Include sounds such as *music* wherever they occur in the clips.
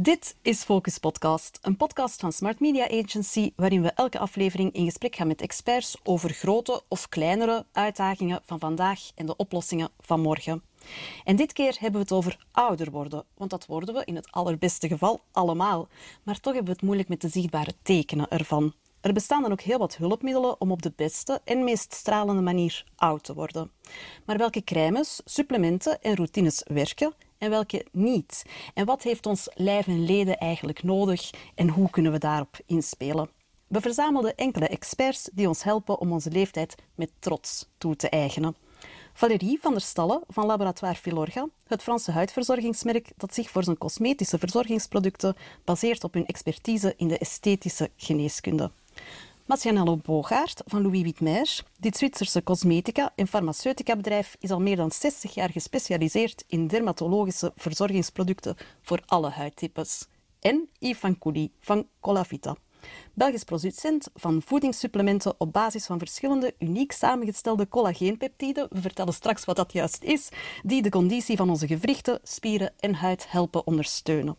Dit is Focus Podcast, een podcast van Smart Media Agency, waarin we elke aflevering in gesprek gaan met experts over grote of kleinere uitdagingen van vandaag en de oplossingen van morgen. En dit keer hebben we het over ouder worden, want dat worden we in het allerbeste geval allemaal. Maar toch hebben we het moeilijk met de zichtbare tekenen ervan. Er bestaan dan ook heel wat hulpmiddelen om op de beste en meest stralende manier oud te worden. Maar welke crèmes, supplementen en routines werken en welke niet? En wat heeft ons lijf en leden eigenlijk nodig en hoe kunnen we daarop inspelen? We verzamelden enkele experts die ons helpen om onze leeftijd met trots toe te eigenen. Valérie van der Stalle van Laboratoire Filorga, het Franse huidverzorgingsmerk dat zich voor zijn cosmetische verzorgingsproducten baseert op hun expertise in de esthetische geneeskunde. Marcianello Bogaert van Louis Witmer. Dit Zwitserse cosmetica- en farmaceutica bedrijf is al meer dan 60 jaar gespecialiseerd in dermatologische verzorgingsproducten voor alle huidtypes. En Yves van Couly van Colavita. Belgisch producent van voedingssupplementen op basis van verschillende uniek samengestelde collageenpeptiden, we vertellen straks wat dat juist is, die de conditie van onze gewrichten, spieren en huid helpen ondersteunen.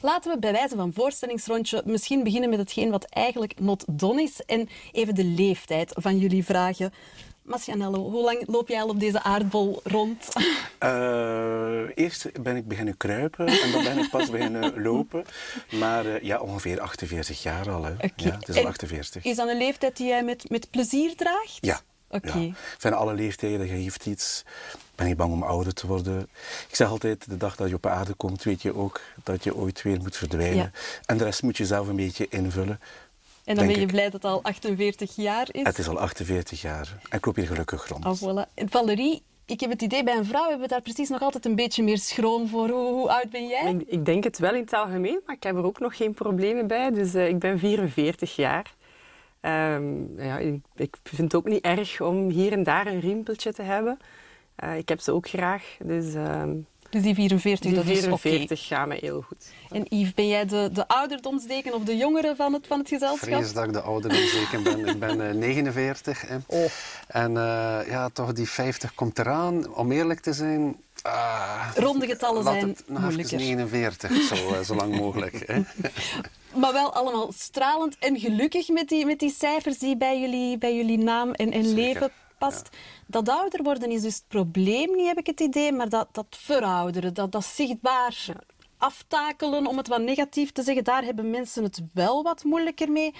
Laten we bij wijze van voorstellingsrondje misschien beginnen met hetgeen wat eigenlijk not done is en even de leeftijd van jullie vragen. Masjanello, hoe lang loop jij al op deze aardbol rond? Uh, eerst ben ik beginnen kruipen en dan ben ik pas beginnen *laughs* lopen. Maar uh, ja, ongeveer 48 jaar al. Hè. Okay. Ja, het is al 48. Is dat een leeftijd die jij met, met plezier draagt? Ja. Oké. Ja. Van alle leeftijden geeft iets. Ben ik bang om ouder te worden? Ik zeg altijd, de dag dat je op aarde komt, weet je ook dat je ooit weer moet verdwijnen. Ja. En de rest moet je zelf een beetje invullen. En dan ben je blij dat het al 48 jaar is? Het is al 48 jaar. En ik loop hier gelukkig rond. Oh, voilà. Valerie, ik heb het idee, bij een vrouw hebben we daar precies nog altijd een beetje meer schroom voor. Hoe, hoe oud ben jij? Ik, ik, denk het wel in het algemeen, maar ik heb er ook nog geen problemen bij. Dus uh, ik ben 44 jaar. Um, ja, ik, ik, vind het ook niet erg om hier en daar een riempeltje te hebben. Uh, ik heb ze ook graag. Dus, uh, dus die 44, die dat 44 is gaat mij heel goed. En Yves, ben jij de, de ouderdomsdeken of de jongere van het, van het gezelschap? Vrees dat ik de ouderdomsdeken ben. ik ben uh, 49. Hè. Oh. En uh, ja, toch die 50 komt eraan. Om eerlijk te zijn... Uh, Ronde getallen zijn het nog moeilijker. 49, zo, zo lang mogelijk. Hè. *laughs* maar wel allemaal stralend en gelukkig met die, met die cijfers die bij jullie, bij jullie naam en, en leven past. Ja. Dat ouder worden is dus het probleem niet, heb ik het idee, maar dat, dat verouderen, dat, dat zichtbaar ja. aftakelen, om het wat negatief te zeggen, daar hebben mensen het wel wat moeilijker mee.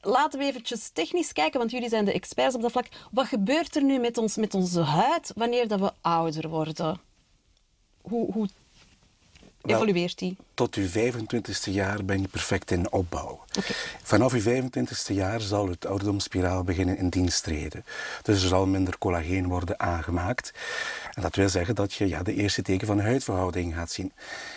Laten we eventjes technisch kijken, want jullie zijn de experts op dat vlak. Wat gebeurt er nu met, ons, met onze huid wanneer dat we ouder worden? Hoe, hoe evolueert die? Tot uw 25ste jaar ben je perfect in opbouw. Okay. Vanaf uw 25ste jaar zal het ouderdomsspiraal beginnen in dienst treden. Dus er zal minder collageen worden aangemaakt. En dat wil zeggen dat je ja, de eerste teken van huidverhouding gaat zien.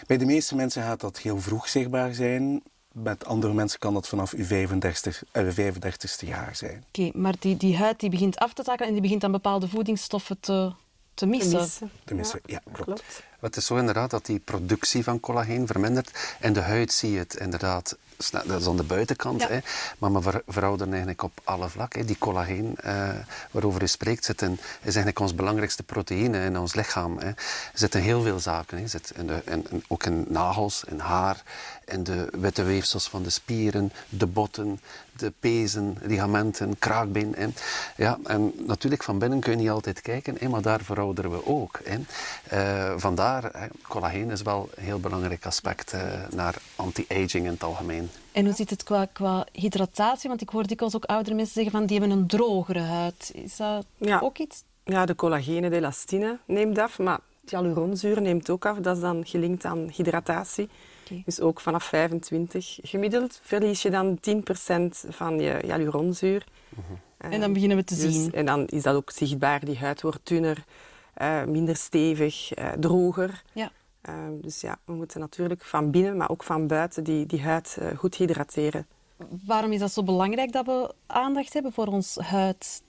Bij de meeste mensen gaat dat heel vroeg zichtbaar zijn. Met andere mensen kan dat vanaf uw 35, uh, 35ste jaar zijn. Oké, okay, maar die, die huid die begint af te takken en die begint dan bepaalde voedingsstoffen te, te missen. Te missen, te missen. Ja, ja klopt. klopt. Het is zo inderdaad dat die productie van collageen vermindert. En de huid zie je het inderdaad. Dat is aan de buitenkant. Ja. Hè. Maar we verouderen eigenlijk op alle vlakken. Die collageen uh, waarover u spreekt zit in, is eigenlijk ons belangrijkste proteïne in ons lichaam. Hè. Er zitten heel veel zaken. Hè. Zit in de, in, in, ook in nagels, in haar, in de witte weefsels van de spieren, de botten, de pezen, ligamenten, kraakbeen. Hè. Ja, en natuurlijk van binnen kun je niet altijd kijken, hè, maar daar verouderen we ook. Hè. Uh, vandaar collageen is wel een heel belangrijk aspect uh, naar anti-aging in het algemeen. En hoe zit het qua, qua hydratatie? Want ik hoor dikwijls ook oudere mensen zeggen van die hebben een drogere huid. Is dat ja. ook iets? Ja, de collagene, de elastine neemt af, maar hyaluronzuur neemt ook af. Dat is dan gelinkt aan hydratatie. Okay. Dus ook vanaf 25 gemiddeld verlies je dan 10% van je hyaluronzuur. Mhm. Uh, en dan beginnen we te dus, zien. En dan is dat ook zichtbaar. Die huid wordt dunner. Uh, minder stevig, uh, droger. Ja. Uh, dus ja, we moeten natuurlijk van binnen, maar ook van buiten die, die huid goed hydrateren. Waarom is dat zo belangrijk dat we aandacht hebben voor ons huid?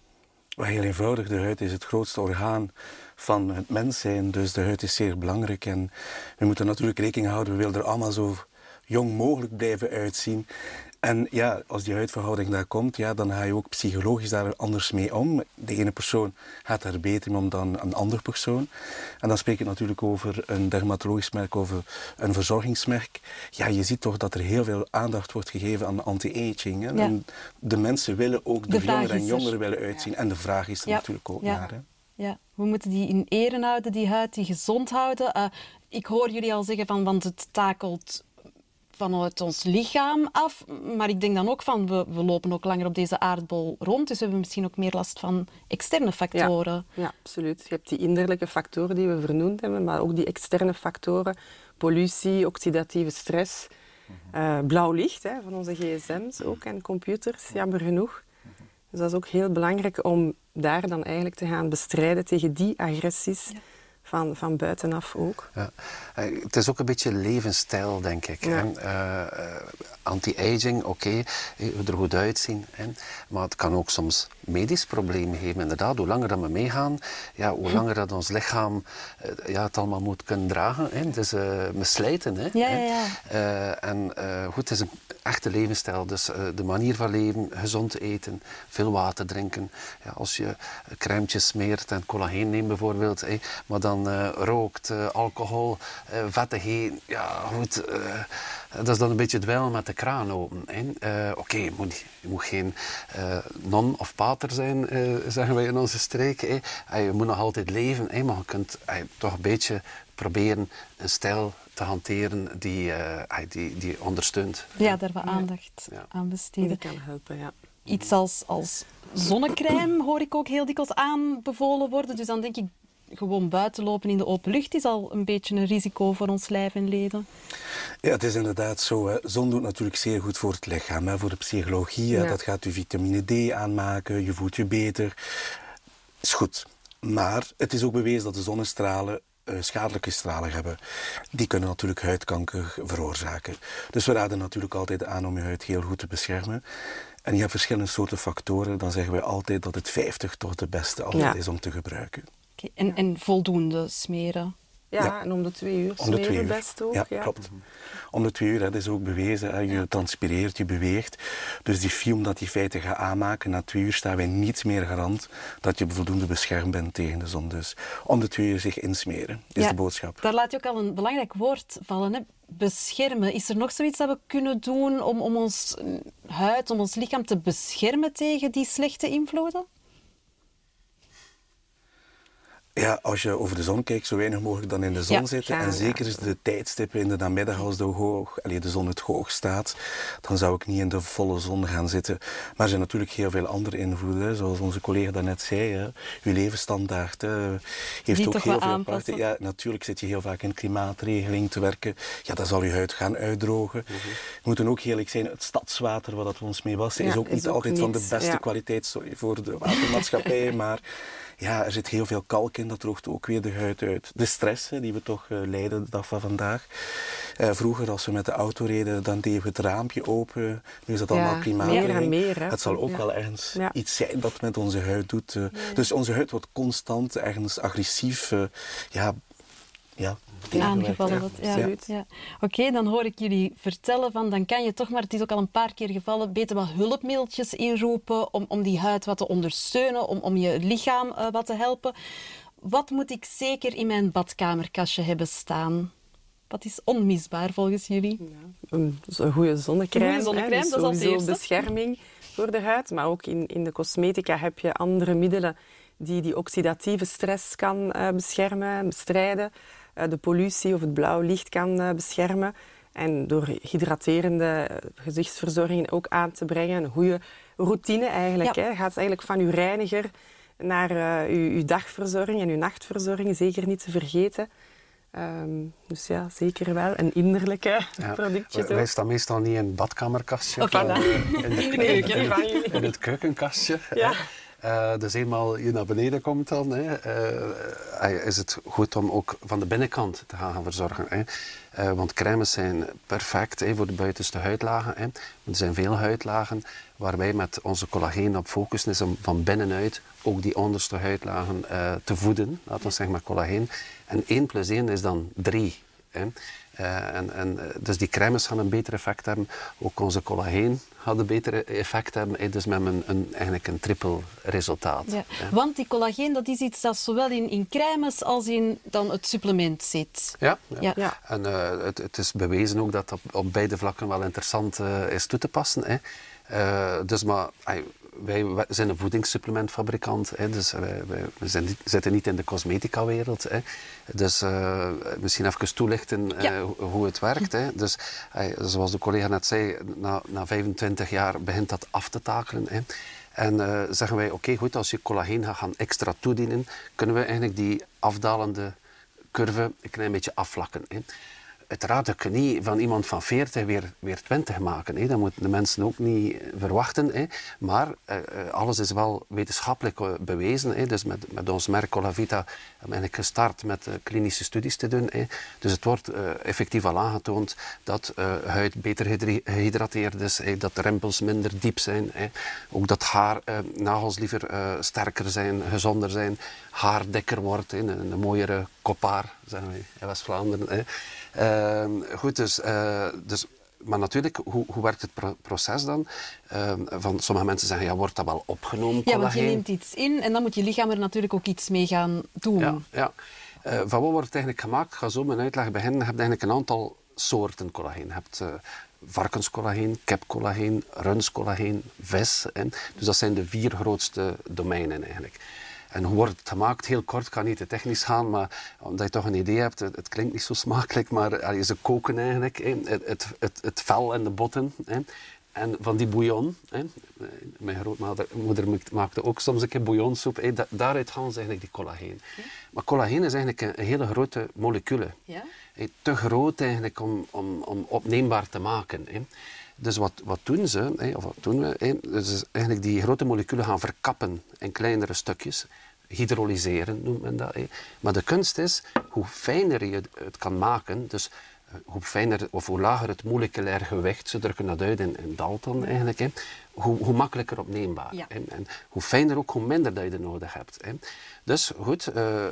Heel eenvoudig, de huid is het grootste orgaan van het mens zijn, dus de huid is zeer belangrijk. En we moeten natuurlijk rekening houden, we willen er allemaal zo jong mogelijk blijven uitzien. En ja, als die huidverhouding daar komt, ja, dan ga je ook psychologisch daar anders mee om. De ene persoon gaat daar beter mee om dan een andere persoon. En dan spreek ik natuurlijk over een dermatologisch merk, over een verzorgingsmerk. Ja, je ziet toch dat er heel veel aandacht wordt gegeven aan anti-aging. Ja. En de mensen willen ook, de, De jongeren en er. jongeren willen uitzien. En de vraag is er Ja. natuurlijk ook naar. Hè. Ja, we moeten die in ere houden, die huid, die gezond houden. Eh, ik hoor jullie al zeggen van, want het takelt vanuit ons lichaam af. Maar ik denk dan ook van, we, we lopen ook langer op deze aardbol rond. Dus we hebben misschien ook meer last van externe factoren. Ja, absoluut. Je hebt die innerlijke factoren die we vernoemd hebben, maar ook die externe factoren. Pollutie, oxidatieve stress, eh, blauw licht hè, van onze gsm's ook en computers, jammer genoeg. Dus dat is ook heel belangrijk om daar dan eigenlijk te gaan bestrijden tegen die agressies van, van buitenaf ook. Ja. Eh, Het is ook een beetje levensstijl, denk ik. Ja. Eh, eh, Anti-aging, oké, eh, we er goed uitzien. Hè. Maar het kan ook soms medisch problemen geven. Inderdaad, hoe langer dat we meegaan, ja, hoe langer dat ons lichaam eh, ja, het allemaal moet kunnen dragen. Hè. Dus eh, we slijten. Hè. Ja, ja, ja. Eh, en eh, goed, het is een echte levensstijl. Dus eh, de manier van leven, gezond eten, veel water drinken. Ja, als je crèmetjes smeert en collageen neemt bijvoorbeeld, hè, maar dan eh, rookt, eh, alcohol, eh vettig eten. Ja, goed. eh, dat is dan een beetje dweilen met de kraan open. hè. Eh, Oké, je, moet, je moet geen eh, non of pater zijn, eh, zeggen wij in onze streek. hè. En je moet nog altijd leven, hè, maar je kunt eh, toch een beetje proberen een stijl te hanteren die, eh, die, die ondersteunt. Ja, daar wat aandacht Ja. aan Die besteden. kan helpen, ja. Iets als, als zonnecrème hoor ik ook heel dikwijls aanbevolen worden. Dus dan denk ik, gewoon buiten lopen in de open lucht is al een beetje een risico voor ons lijf en leden. Ja, het is inderdaad zo. Hè. Zon doet natuurlijk zeer goed voor het lichaam, hè, voor de psychologie. Ja. Dat gaat je vitamine D aanmaken, je voelt je beter. Is goed. Maar het is ook bewezen dat de zonnestralen eh, schadelijke stralen hebben. Die kunnen natuurlijk huidkanker veroorzaken. Dus we raden natuurlijk altijd aan om je huid heel goed te beschermen. En je hebt verschillende soorten factoren. Dan zeggen we altijd dat het 50 toch de beste altijd Ja. is om te gebruiken. En, en voldoende smeren. Ja, Ja. en om de twee uur Om de smeren twee uur. best ook. Ja, ja. klopt. Om de twee uur, hè, dat is ook bewezen. Hè. Je transpireert, je beweegt. Dus die film dat die feiten gaat aanmaken, na twee uur staan wij niets meer garant dat je voldoende beschermd bent tegen de zon. Dus om de twee uur zich insmeren, is Ja, de boodschap. Daar laat je ook al een belangrijk woord vallen. Hè? Beschermen. Is er nog zoiets dat we kunnen doen om, om ons mm, huid, om ons lichaam te beschermen tegen die slechte invloeden? Ja, als je over de zon kijkt, zo weinig mogelijk dan in de zon Ja, zitten. en zeker is de tijdstippen in de namiddag als de, hoog, allee, de zon het hoog staat, dan zou ik niet in de volle zon gaan zitten. Maar er zijn natuurlijk heel veel andere invloeden, zoals onze collega daarnet zei. Hè. Uw levensstandaard hè, heeft Die ook toch heel wel veel parten. Ja, natuurlijk zit je heel vaak in klimaatregeling te werken. Ja, dan zal je huid gaan uitdrogen. Mhm. We moeten ook eerlijk zijn, het stadswater wat dat we ons mee wassen, Ja, is ook is niet ook altijd van de beste ja. kwaliteit. Sorry voor de watermaatschappij, *laughs* maar ja, er zit heel veel kalk in, dat droogt ook weer de huid uit. De stress hè, die we toch eh, lijden de dag van vandaag. Eh, vroeger, als we met de auto reden, dan deden we het raampje open. Nu is dat Ja, allemaal klimaatregeling. meer en meer, hè. Het zal ook Ja. wel ergens Ja. iets zijn dat met onze huid doet. eh. Dus onze huid wordt constant ergens agressief. ja, ja, Aangevallen ja. wordt. Ja. Ja. Oké, dan hoor ik jullie vertellen van dan kan je toch maar, het is ook al een paar keer gevallen, beter wat hulpmiddeltjes inroepen om, om die huid wat te ondersteunen, om, om je lichaam eh, wat te helpen. Wat moet ik zeker in mijn badkamerkastje hebben staan? Wat is onmisbaar volgens jullie? Een, dus een goede zonnecrème. Een goede zonnecrème, dus dat is het sowieso eerste. bescherming voor de huid. Maar ook in, in de cosmetica heb je andere middelen die die oxidatieve stress kan eh, beschermen, bestrijden. Eh, de pollutie of het blauw licht kan eh, beschermen. En door hydraterende eh, gezichtsverzorging ook aan te brengen. Een goede routine eigenlijk. Ja. Hè. Gaat eigenlijk van uw reiniger naar eh, uw, uw dagverzorging en uw nachtverzorging. Zeker niet te vergeten. Ehm, dus ja, zeker wel. En innerlijke *laughs* Ja. productjes Wij, wij staan meestal niet in het badkamerkastje. Oh, voilà. eh, in, de, *laughs* in het keukenkastje. Ja. Eh, dus eenmaal je naar beneden komt dan, hè, eh, eh, is het goed om ook van de binnenkant te gaan, verzorgen. Hè. Eh, want crèmes zijn perfect hè, voor de buitenste huidlagen. Hè. Er zijn veel huidlagen waar wij met onze collageen op focussen is om van binnenuit ook die onderste huidlagen te voeden. Laten we zeggen maar collageen. En 1 plus 1 is dan 3. Hè. En, en, dus die crèmes gaan een beter effect hebben. Ook onze collageen gaat een beter effect hebben. Dus met een, een, eigenlijk een triple resultaat. Ja. Want die collageen dat is iets dat zowel in, in crèmes als in dan het supplement zit. Ja, ja. ja. en het, het, is bewezen ook dat dat op beide vlakken wel interessant is toe te passen. Hè. dus maar wij, zijn een voedingssupplementfabrikant, hè, dus wij, wij, we zijn niet, zitten niet in de cosmetica-wereld. Hè. Dus uh, misschien even toelichten uh, hoe het werkt. Hè. Dus uh, zoals de collega net zei, na, na 25 jaar begint dat af te takelen. Hè. En zeggen wij, oké goed, als je collageen gaat gaan extra toedienen, kunnen we eigenlijk die afdalende curve een klein beetje afvlakken. Hè uiteraard kun je niet van iemand van 40 weer, weer 20 maken. Hè. Dat moeten de mensen ook niet verwachten. Hè. Maar eh, eh, alles is wel wetenschappelijk eh, bewezen. Hè. Dus met, met ons merk Colavita hebben we gestart met klinische studies te doen. Hè. Dus het wordt effectief al aangetoond dat huid beter gehydrateerd is, hè. dat de rimpels minder diep zijn. Hè. Ook dat haar, nagels liever sterker zijn, gezonder zijn, haar dikker wordt. Een, mooiere koppaar, zeggen wij in West-Vlaanderen. Ehm, goed, dus, uh, dus maar natuurlijk, hoe, hoe werkt het proces dan? Ehm, van sommige mensen zeggen, ja, wordt dat wel opgenomen? Ja, want je neemt iets in en dan moet je lichaam er natuurlijk ook iets mee gaan doen. Ja, ja. Uh, van wat wordt het eigenlijk gemaakt? Ik ga zo mijn uitleg beginnen. Je hebt eigenlijk een aantal soorten collageen. Je hebt uh, varkenscollageen, kipcollageen, runscollageen, vis. Dus dat zijn de vier grootste domeinen eigenlijk. En hoe wordt het gemaakt? Heel kort, kan niet te technisch gaan, maar omdat je toch een idee hebt, het, klinkt niet zo smakelijk, maar je ze koken eigenlijk, Het, het, het, het, vel en de botten. Hè. En van die bouillon, hè. mijn grootmoeder maakte ook soms een keer bouillonsoep, hè. daaruit gaan ze eigenlijk die collageen. Maar collageen is eigenlijk een, hele grote molecule. Ja? Te groot eigenlijk om, om, om opneembaar te maken. Hè. Dus wat, wat doen ze, of wat doen we? Dus eigenlijk die grote moleculen gaan verkappen in kleinere stukjes hydrolyseren noemt men dat. Maar de kunst is, hoe fijner je het kan maken, dus hoe fijner of hoe lager het moleculair gewicht, ze drukken dat uit in, in Dalton eigenlijk, hè, hoe, hoe makkelijker opneembaar. En, en, hoe fijner ook, hoe minder dat je er nodig hebt. Hè. Dus goed, uh,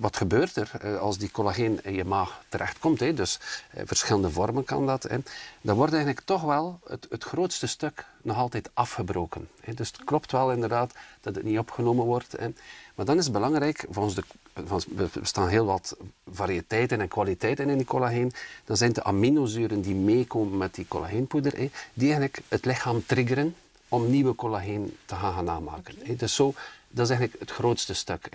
wat gebeurt er uh, als die collageen in je maag terechtkomt? Hè? Dus uh, verschillende vormen kan dat. Hè? Dan wordt eigenlijk toch wel het, het grootste stuk nog altijd afgebroken. Hè? Dus het klopt wel inderdaad dat het niet opgenomen wordt. Hè? Maar dan is het belangrijk, volgens de, er bestaan heel wat variëteiten en kwaliteiten in die collageen, dan zijn de aminozuren die meekomen met die collageenpoeder, die eigenlijk het lichaam triggeren om nieuwe collageen te gaan, namaken. Dus zo, dat is eigenlijk het grootste stuk.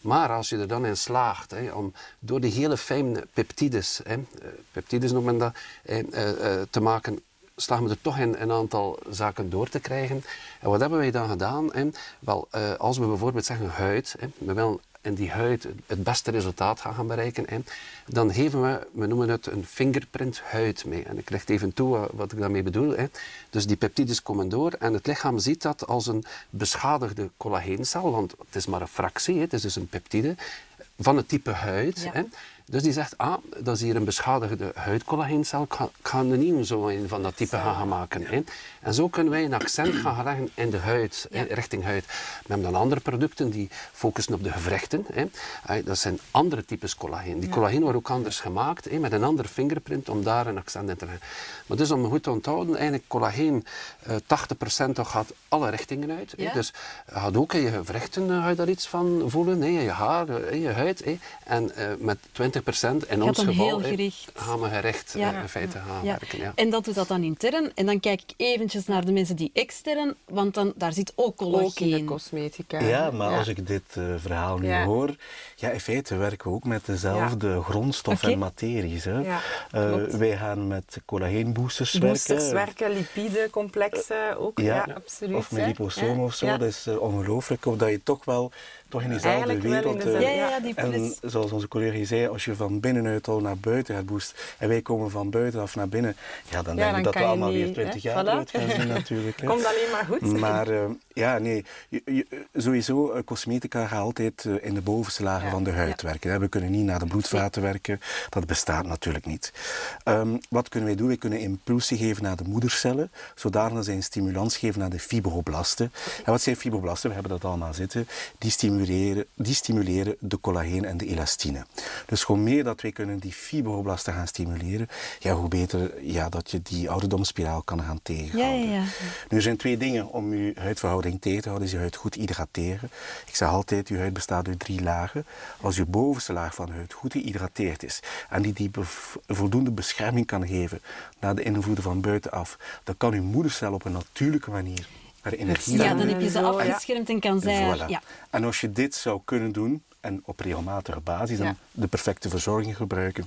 Maar als je er dan in slaagt hè, om door die hele fijne peptides, hè, eh, peptides noemt men dat, hè, uh, te maken, slagen we er toch in een aantal zaken door te krijgen. En wat hebben wij dan gedaan? Wel, als we bijvoorbeeld zeggen huid, hè, we willen in die huid het beste resultaat gaan, gaan bereiken, hè, dan geven we, we noemen het een fingerprint huid mee. En ik leg even toe wat ik daarmee bedoel. Hè. Dus die peptides komen door en het lichaam ziet dat als een beschadigde collageencel, want het is maar een fractie, hè, het is dus een peptide, van het type huid. Hè. Dus die zegt, ah, dat is hier een beschadigde huidcollageencel, ik ga, een nieuwe zo een van dat type gaan maken. En zo kunnen wij een accent gaan leggen in de huid, richting huid. We hebben dan andere producten die focussen op de gewrichten. Hè. Dat zijn andere types collageen. Die collageen wordt ook anders gemaakt, hè, met een ander fingerprint om daar een accent in te leggen. Maar dus om goed te onthouden, eigenlijk collageen, eh, 80% gaat alle richtingen uit. Dus gaat ook in je gewrichten uh, ga je daar iets van voelen, hè, je haar, in eh, je huid. En met 20% in ons geval gaan we gericht in feite gaan werken. Ja. En dat doet dat dan intern. En dan kijk ik eventjes naar de mensen die extern, want dan, daar zit ook collageen. Ook in de cosmetica. Ja, maar als ik dit uh, verhaal nu hoor, ja, in feite werken we ook met dezelfde grondstoffen en materies. Hè. Uh, wij gaan met collageenboosters Boosters werken. lipide complexen ook, ja, absoluut. Of met liposomen of zo, dat is uh, ongelooflijk. Of dat je toch wel toch in diezelfde wereld. In ja, ja, die en zoals onze collega zei, als je van binnenuit al naar buiten gaat boosten en wij komen van buitenaf naar binnen, ja, dan denk ik dat we allemaal weer 20 jaar voilà. uit gaan zien natuurlijk. *laughs* Komt alleen maar goed. Maar uh, ja, nee, sowieso, uh, cosmetica gaat altijd uh, in de bovenste lagen van de huid werken. We kunnen niet naar de bloedvaten werken, dat bestaat natuurlijk niet. Um, wat kunnen wij doen? We kunnen impulsie geven naar de moedercellen, zodanig zij een stimulans geven naar de fibroblasten. En wat zijn fibroblasten? We hebben dat allemaal zitten. Die stimuleren, die stimuleren de collageen en de elastine. Dus gewoon hoe meer dat wij kunnen die fibroblasten gaan stimuleren, ja, hoe beter ja, dat je die ouderdomsspiraal kan gaan tegenhouden. Ja, ja, ja. Nu er zijn twee dingen om je huidverhouding tegen te houden. Is je huid goed hydrateren. Ik zeg altijd, je huid bestaat uit drie lagen. Als je bovenste laag van de huid goed gehydrateerd is en die, die voldoende bescherming kan geven naar de invloeden van buitenaf, dan kan je moedercel op een natuurlijke manier haar energie Ja, dan heb je ze afgeschermd en kan zij... Voilà. Ja. En als je dit zou kunnen doen, en op regelmatige basis, dan Ja. de perfecte verzorging gebruiken,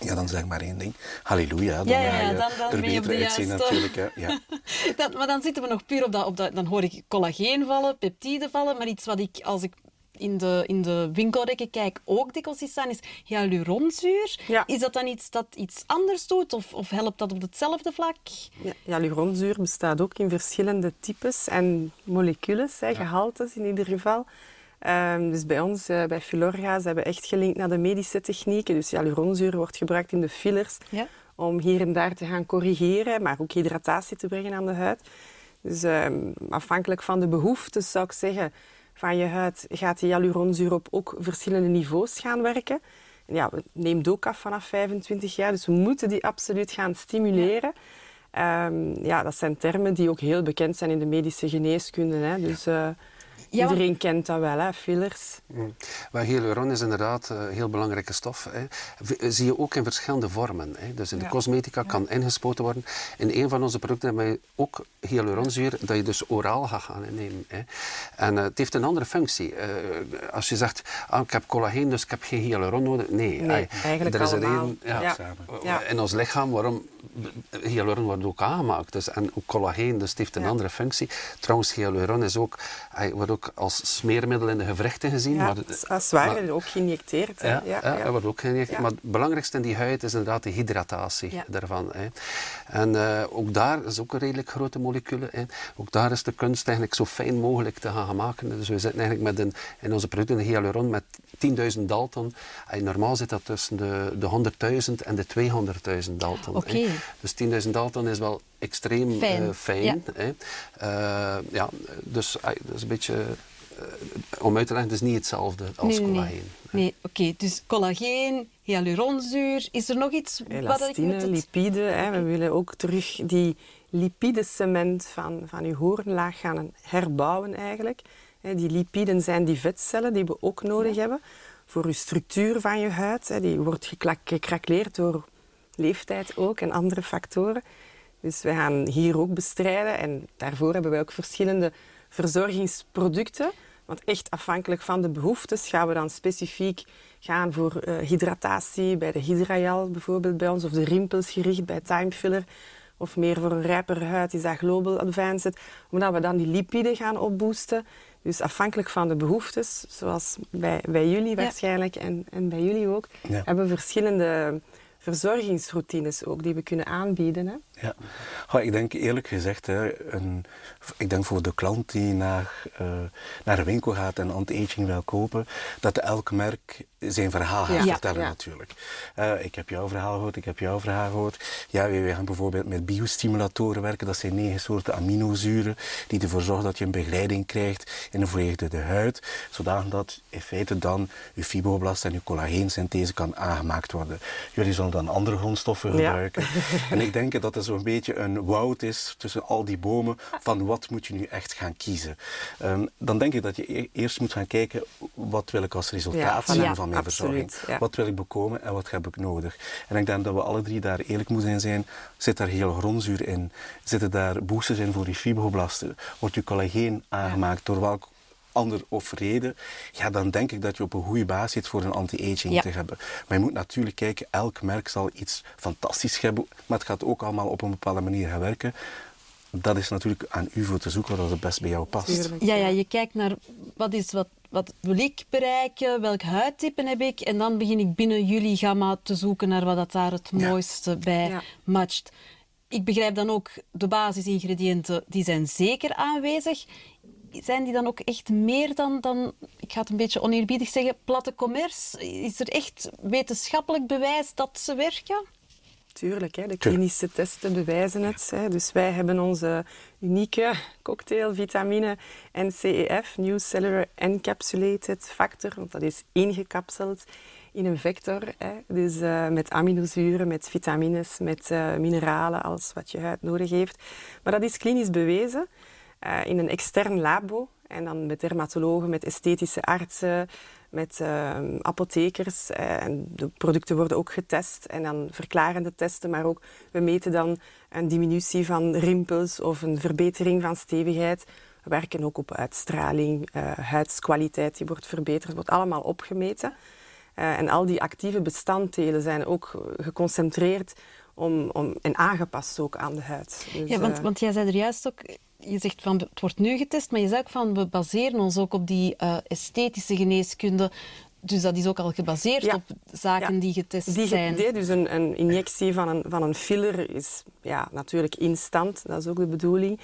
ja, dan zeg maar één ding. Halleluja, dan Ja, ja, ga je dan- dan er ben je op beter uitzien natuurlijk. Hè. Ja. *laughs* Dat, maar dan zitten we nog puur op dat, op dat... Dan hoor ik collageen vallen, peptide vallen, maar iets wat ik, als ik in de, in de winkelrekken kijk, ook dikwijls zie staan, is hyaluronzuur. Ja. Is dat dan iets dat iets anders doet, of, of helpt dat op hetzelfde vlak? Ja, hyaluronzuur bestaat ook in verschillende types en molecules, hè, gehaltes in ieder geval. Ehm, dus bij ons, eh, bij Filorga, ze hebben echt gelinkt naar de medische technieken. Dus hyaluronzuur wordt gebruikt in de fillers Ja. om hier en daar te gaan corrigeren, maar ook hydratatie te brengen aan de huid. Dus ehm, afhankelijk van de behoeftes zou ik zeggen van je huid gaat die hyaluronzuur op ook verschillende niveaus gaan werken. En ja, het neemt ook af vanaf 25 jaar, dus we moeten die absoluut gaan stimuleren. Ehm, ja, dat zijn termen die ook heel bekend zijn in de medische geneeskunde. Hè. Dus eh, Ja, want- iedereen kent dat wel, hè, fillers. Mm. Maar hyaluron is inderdaad een heel belangrijke stof. Hè. Eh, Zie je ook in verschillende vormen. Hè. Dus in de Ja. cosmetica kan ingespoten worden. In een van onze producten hebben wij ook hyaluronzuur dat je dus oraal gaat gaan innemen. Hè. En eh, het heeft een andere functie. Eh, als je zegt, ah, ik heb collageen, dus ik heb geen hyaluron nodig. Nee, eigenlijk er is een allemaal. reden ja, Ja. samen. Ja. in ons lichaam waarom hyaluron wordt ook aangemaakt. Dus, en ook collageen, dus het heeft een Ja. andere functie. Trouwens, hyaluron is ook, hij wordt ook als smeermiddel in de gewrichten gezien. Ja, maar, als zwaar maar- ook geïnjecteerd. ja, Ja, ja, ja. dat wordt ook geïnjecteerd. Maar het belangrijkste in die huid is inderdaad de hydratatie daarvan. Hè. En eh, ook daar is ook een redelijk grote molecule. Hè. Ook daar is de kunst eigenlijk zo fijn mogelijk te gaan maken. Dus we zitten eigenlijk met een, in onze producten een hyaluron met 10.000 Dalton. En normaal zit dat tussen de, de 100.000 en de 200.000 Dalton. Oké. Hè. Dus 10.000 Dalton is wel extreem Fijn, eh, fijn. ja. Hè. Eh, ja, dus eh, dat is een beetje... om uit te leggen, het is niet hetzelfde als nee, collageen. nee. Nee, oké. Dus collageen, hyaluronzuur. Is er nog iets wat ik het... lipide. Hè. We willen ook terug die lipidecement van, van uw hoornlaag gaan herbouwen eigenlijk. Hè, Die lipiden zijn die vetcellen die we ook nodig hebben voor uw structuur van je huid. Hè. Die wordt gekrakleerd door leeftijd ook en andere factoren. Dus we gaan hier ook bestrijden en daarvoor hebben wij ook verschillende verzorgingsproducten. Want echt afhankelijk van de behoeftes gaan we dan specifiek gaan voor eh, hydratatie bij de Hydrajal bijvoorbeeld bij ons, of de rimpels gericht bij Timefiller. Of meer voor een rijpere huid is dat Global Advanced. Omdat we dan die lipiden gaan opboosten. Dus afhankelijk van de behoeftes, zoals bij, bij jullie waarschijnlijk en, en bij jullie ook, Ja. hebben we verschillende verzorgingsroutines ook die we kunnen aanbieden. Hè? Ja. Ik denk eerlijk gezegd, hè, een, ik denk voor de klant die naar, eh, naar een winkel gaat en anti-aging wil kopen, dat elk merk zijn verhaal gaat Ja. vertellen Ja. natuurlijk. Eh, ik heb jouw verhaal gehoord, ik heb jouw verhaal gehoord. Ja, wij gaan bijvoorbeeld met biostimulatoren werken. Dat zijn negen soorten aminozuren die ervoor zorgen dat je een begeleiding krijgt in een volledige huid, zodat dat in feite dan je fibroblast en je collageensynthese kan aangemaakt worden. Jullie zullen dan andere grondstoffen Ja. gebruiken. *laughs* En ik denk dat er zo'n beetje een woud is tussen al die bomen van wat moet je nu echt gaan kiezen. Ehm, dan denk ik dat je e- eerst moet gaan kijken wat wil ik als resultaat zien van mijn absoluut, verzorging. ja. Wat wil ik bekomen en wat heb ik nodig. En ik denk dat we alle drie daar eerlijk moeten zijn. Zit daar hyaluronzuur in? Zitten daar boosters in voor die fibroblasten? Wordt je collageen aangemaakt door welk ander of reden, ja, dan denk ik dat je op een goede basis zit voor een anti-aging Ja. te hebben. Maar je moet natuurlijk kijken, elk merk zal iets fantastisch hebben, maar het gaat ook allemaal op een bepaalde manier gaan werken. Dat is natuurlijk aan u voor te zoeken wat het best bij jou past. Ja, ja, je kijkt naar wat, is, wat, wat wil ik bereiken, welk huidtype heb ik. En dan begin ik binnen jullie gamma te zoeken naar wat dat daar het Ja. mooiste bij Ja. matcht. Ik begrijp dan ook, de basisingrediënten die zijn zeker aanwezig. Zijn die dan ook echt meer dan, dan, ik ga het een beetje oneerbiedig zeggen, platte commerce? Is er echt wetenschappelijk bewijs dat ze werken? Tuurlijk, hè, de klinische testen bewijzen het. Hè. Dus wij hebben onze unieke cocktail vitamine NCEF, New Cellular Encapsulated Factor, want dat is ingekapseld in een vector. Hè. Dus uh, met aminozuren, met vitamines, met uh, mineralen, alles wat je huid nodig heeft. Maar dat is klinisch bewezen uh, in een extern labo. En dan met dermatologen, met esthetische artsen, met ehm, apothekers. en de producten worden ook getest. En dan verklarende testen, maar ook we meten dan een diminutie van rimpels of een verbetering van stevigheid. We werken ook op uitstraling, huidskwaliteit die wordt verbeterd, wordt allemaal opgemeten. Uh, en al die actieve bestanddelen zijn ook geconcentreerd om, om, en aangepast ook aan de huid. Dus, ja, want, want jij zei er juist ook, je zegt van het wordt nu getest, maar je ook van we baseren ons ook op die uh, esthetische geneeskunde. Dus dat is ook al gebaseerd ja. op zaken ja. die getest die zijn. Die, dus een, een, injectie van een, van een filler is ja, natuurlijk instant, dat is ook de bedoeling.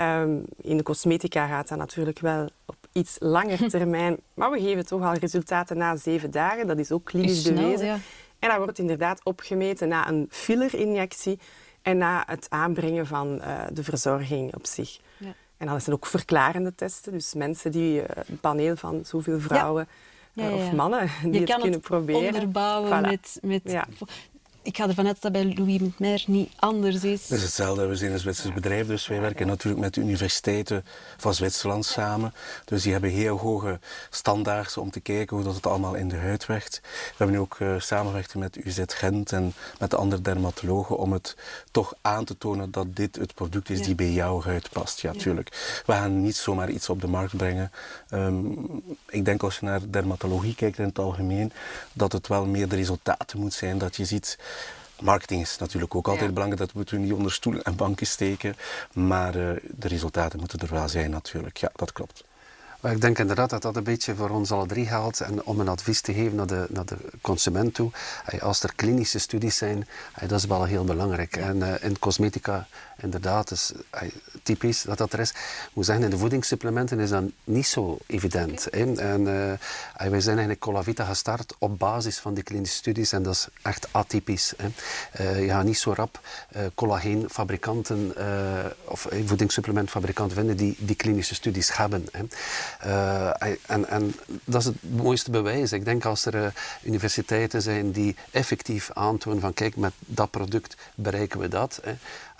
Um, in de cosmetica gaat dat natuurlijk wel op iets langer *laughs* termijn. Maar we geven toch al resultaten na zeven dagen. Dat is ook klinisch snel, bewezen. Ja. En dat wordt inderdaad opgemeten na een fillerinjectie en na het aanbrengen van uh, de verzorging op zich. Ja. En dan zijn ook verklarende testen. Dus mensen die uh, een paneel van zoveel vrouwen ja. Ja, uh, of mannen *laughs* die je het kan kunnen het proberen. onderbouwen Voilà. met... met. Ik ga ervan uit dat dat bij Louis Mer niet anders is. Het is hetzelfde. We zijn een Zwitsers bedrijf, dus wij werken natuurlijk met de universiteiten van Zwitserland samen. Dus die hebben heel hoge standaards om te kijken hoe dat het allemaal in de huid werkt. We hebben nu ook uh, samengewerkt met UZ Gent en met de andere dermatologen om het toch aan te tonen dat dit het product is Ja. die bij jouw huid past. Ja, tuurlijk. We gaan niet zomaar iets op de markt brengen. Um, ik denk als je naar dermatologie kijkt in het algemeen, dat het wel meer de resultaten moet zijn. Dat je ziet Marketing is natuurlijk ook altijd Ja. belangrijk, dat moeten we niet onder stoelen en banken steken. Maar uh, de resultaten moeten er wel zijn natuurlijk. Ja, dat klopt. Maar ik denk inderdaad dat dat een beetje voor ons alle drie geldt. En om een advies te geven naar de, naar de consument toe. Als er klinische studies zijn, dat is wel heel belangrijk. En uh, in cosmetica, inderdaad, is typisch dat dat er is. Ik moet zeggen, in de voedingssupplementen is dat niet zo evident. Okay. En uh, wij zijn eigenlijk Colavita gestart op basis van die klinische studies. En dat is echt atypisch. Hè. Uh, je gaat niet zo rap collageenfabrikanten of voedingssupplementfabrikanten vinden die die klinische studies hebben. Hè. Uh, en, en, dat is het mooiste bewijs. Ik denk als er uh, universiteiten zijn die effectief aantonen van kijk, met dat product bereiken we dat. Hè.